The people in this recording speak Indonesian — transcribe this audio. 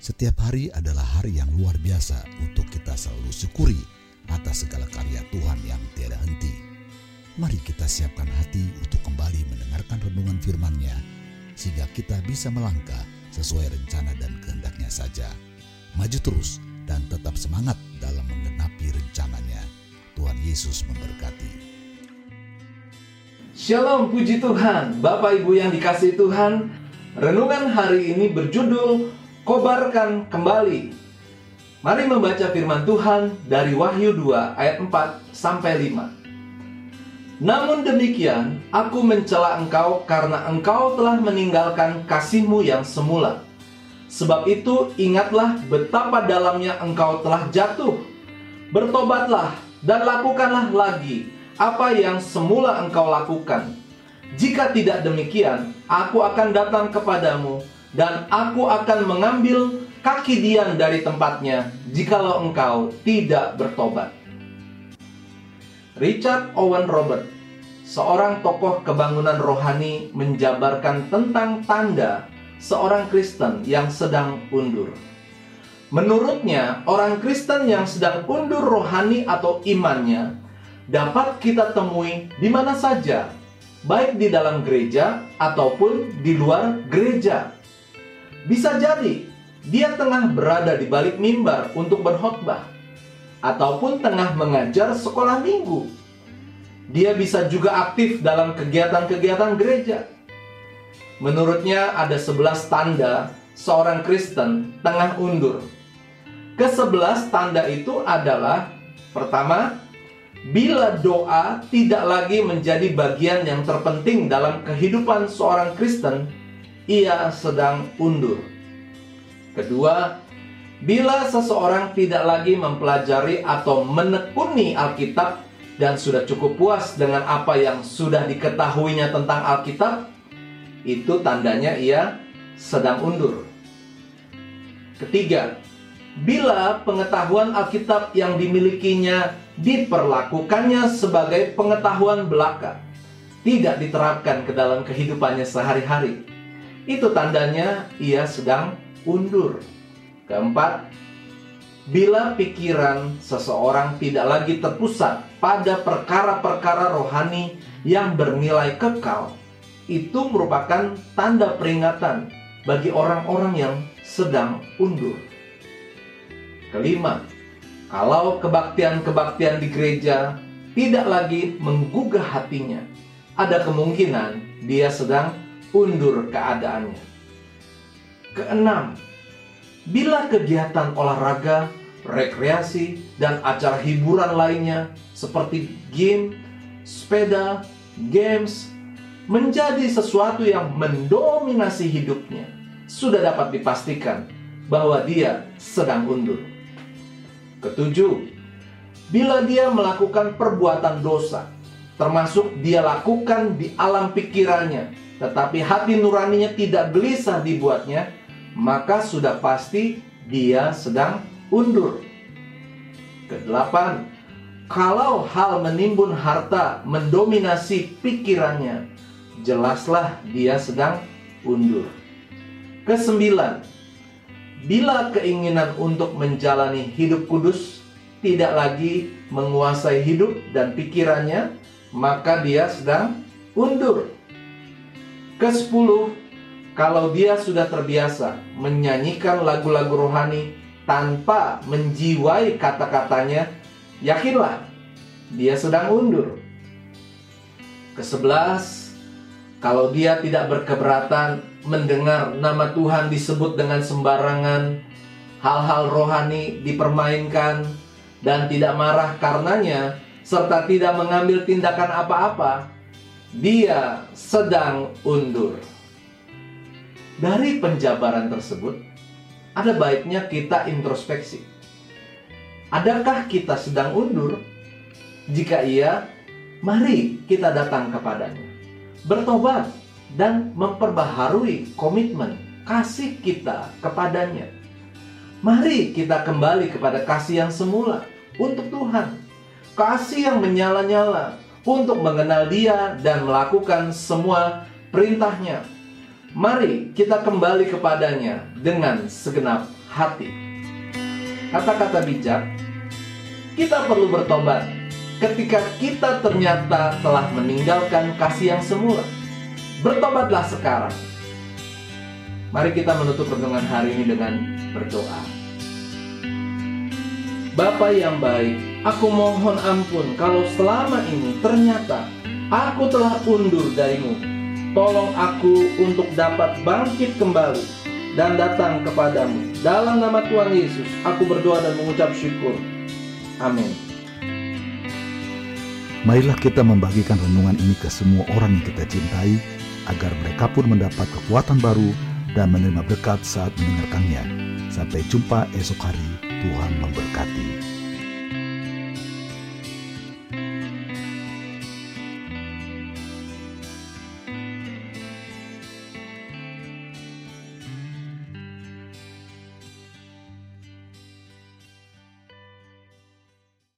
Setiap hari adalah hari yang luar biasa untuk kita selalu syukuri atas segala karya Tuhan yang tiada henti. Mari kita siapkan hati untuk kembali mendengarkan renungan firman-Nya, sehingga kita bisa melangkah sesuai rencana dan kehendaknya saja. Maju terus dan tetap semangat dalam menggenapi rencananya. Tuhan Yesus memberkati. Shalom puji Tuhan, Bapak Ibu yang dikasih Tuhan. Renungan hari ini berjudul Kobarkan Kembali. Mari membaca firman Tuhan dari Wahyu 2 ayat 4 sampai 5. Namun demikian, aku mencela engkau karena engkau telah meninggalkan kasihmu yang semula. Sebab itu ingatlah betapa dalamnya engkau telah jatuh. Bertobatlah dan lakukanlah lagi apa yang semula engkau lakukan. Jika tidak demikian, aku akan datang kepadamu dan aku akan mengambil kaki Dian dari tempatnya jikalau engkau tidak bertobat. Richard Owen Robert, seorang tokoh kebangunan rohani menjabarkan tentang tanda seorang Kristen yang sedang undur. Menurutnya, orang Kristen yang sedang undur rohani atau imannya dapat kita temui di mana saja, baik di dalam gereja ataupun di luar gereja. Bisa jadi dia tengah berada di balik mimbar untuk berkhotbah ataupun tengah mengajar sekolah minggu. Dia bisa juga aktif dalam kegiatan-kegiatan gereja. Menurutnya ada 11 tanda seorang Kristen tengah undur. Kesebelas tanda itu adalah pertama, bila doa tidak lagi menjadi bagian yang terpenting dalam kehidupan seorang Kristen, ia sedang undur. Kedua, bila seseorang tidak lagi mempelajari atau menekuni Alkitab dan sudah cukup puas dengan apa yang sudah diketahuinya tentang Alkitab, itu tandanya ia sedang undur. Ketiga, bila pengetahuan Alkitab yang dimilikinya diperlakukannya sebagai pengetahuan belaka, tidak diterapkan ke dalam kehidupannya sehari-hari. Itu tandanya ia sedang undur. Keempat, bila pikiran seseorang tidak lagi terpusat pada perkara-perkara rohani yang bernilai kekal, itu merupakan tanda peringatan bagi orang-orang yang sedang undur. Kelima, kalau kebaktian-kebaktian di gereja tidak lagi menggugah hatinya, ada kemungkinan dia sedang undur keadaannya. Keenam, bila kegiatan olahraga, rekreasi, dan acara hiburan lainnya seperti game, sepeda, games menjadi sesuatu yang mendominasi hidupnya, sudah dapat dipastikan bahwa dia sedang undur. Ketujuh, bila dia melakukan perbuatan dosa, termasuk dia lakukan di alam pikirannya, tetapi hati nuraninya tidak gelisah dibuatnya, maka sudah pasti dia sedang undur. Kedelapan, kalau hal menimbun harta mendominasi pikirannya, jelaslah dia sedang undur. Kesembilan, Bila keinginan untuk menjalani hidup kudus tidak lagi menguasai hidup dan pikirannya, maka dia sedang undur. Kesepuluh, kalau dia sudah terbiasa menyanyikan lagu-lagu rohani tanpa menjiwai kata-katanya, yakinlah dia sedang undur. Kesebelas, kalau dia tidak berkeberatan mendengar nama Tuhan disebut dengan sembarangan, hal-hal rohani dipermainkan, dan tidak marah karenanya, serta tidak mengambil tindakan apa-apa, dia sedang undur. Dari penjabaran tersebut, ada baiknya kita introspeksi. Adakah kita sedang undur? Jika iya, mari kita datang kepadanya. Bertobat dan memperbaharui komitmen kasih kita kepadanya. Mari kita kembali kepada kasih yang semula untuk Tuhan. Kasih yang menyala-nyala untuk mengenal dia dan melakukan semua perintahnya. Mari kita kembali kepadanya dengan segenap hati. Kata-kata bijak, kita perlu bertobat ketika kita ternyata telah meninggalkan kasih yang semula. Bertobatlah sekarang. Mari kita menutup renungan hari ini dengan berdoa. Bapa yang baik, aku mohon ampun kalau selama ini ternyata aku telah undur darimu. Tolong aku untuk dapat bangkit kembali dan datang kepadamu. Dalam nama Tuhan Yesus, aku berdoa dan mengucap syukur. Amin. Marilah kita membagikan renungan ini ke semua orang yang kita cintai, agar mereka pun mendapat kekuatan baru dan menerima berkat saat mendengarkannya. Sampai jumpa esok hari, Tuhan memberkati.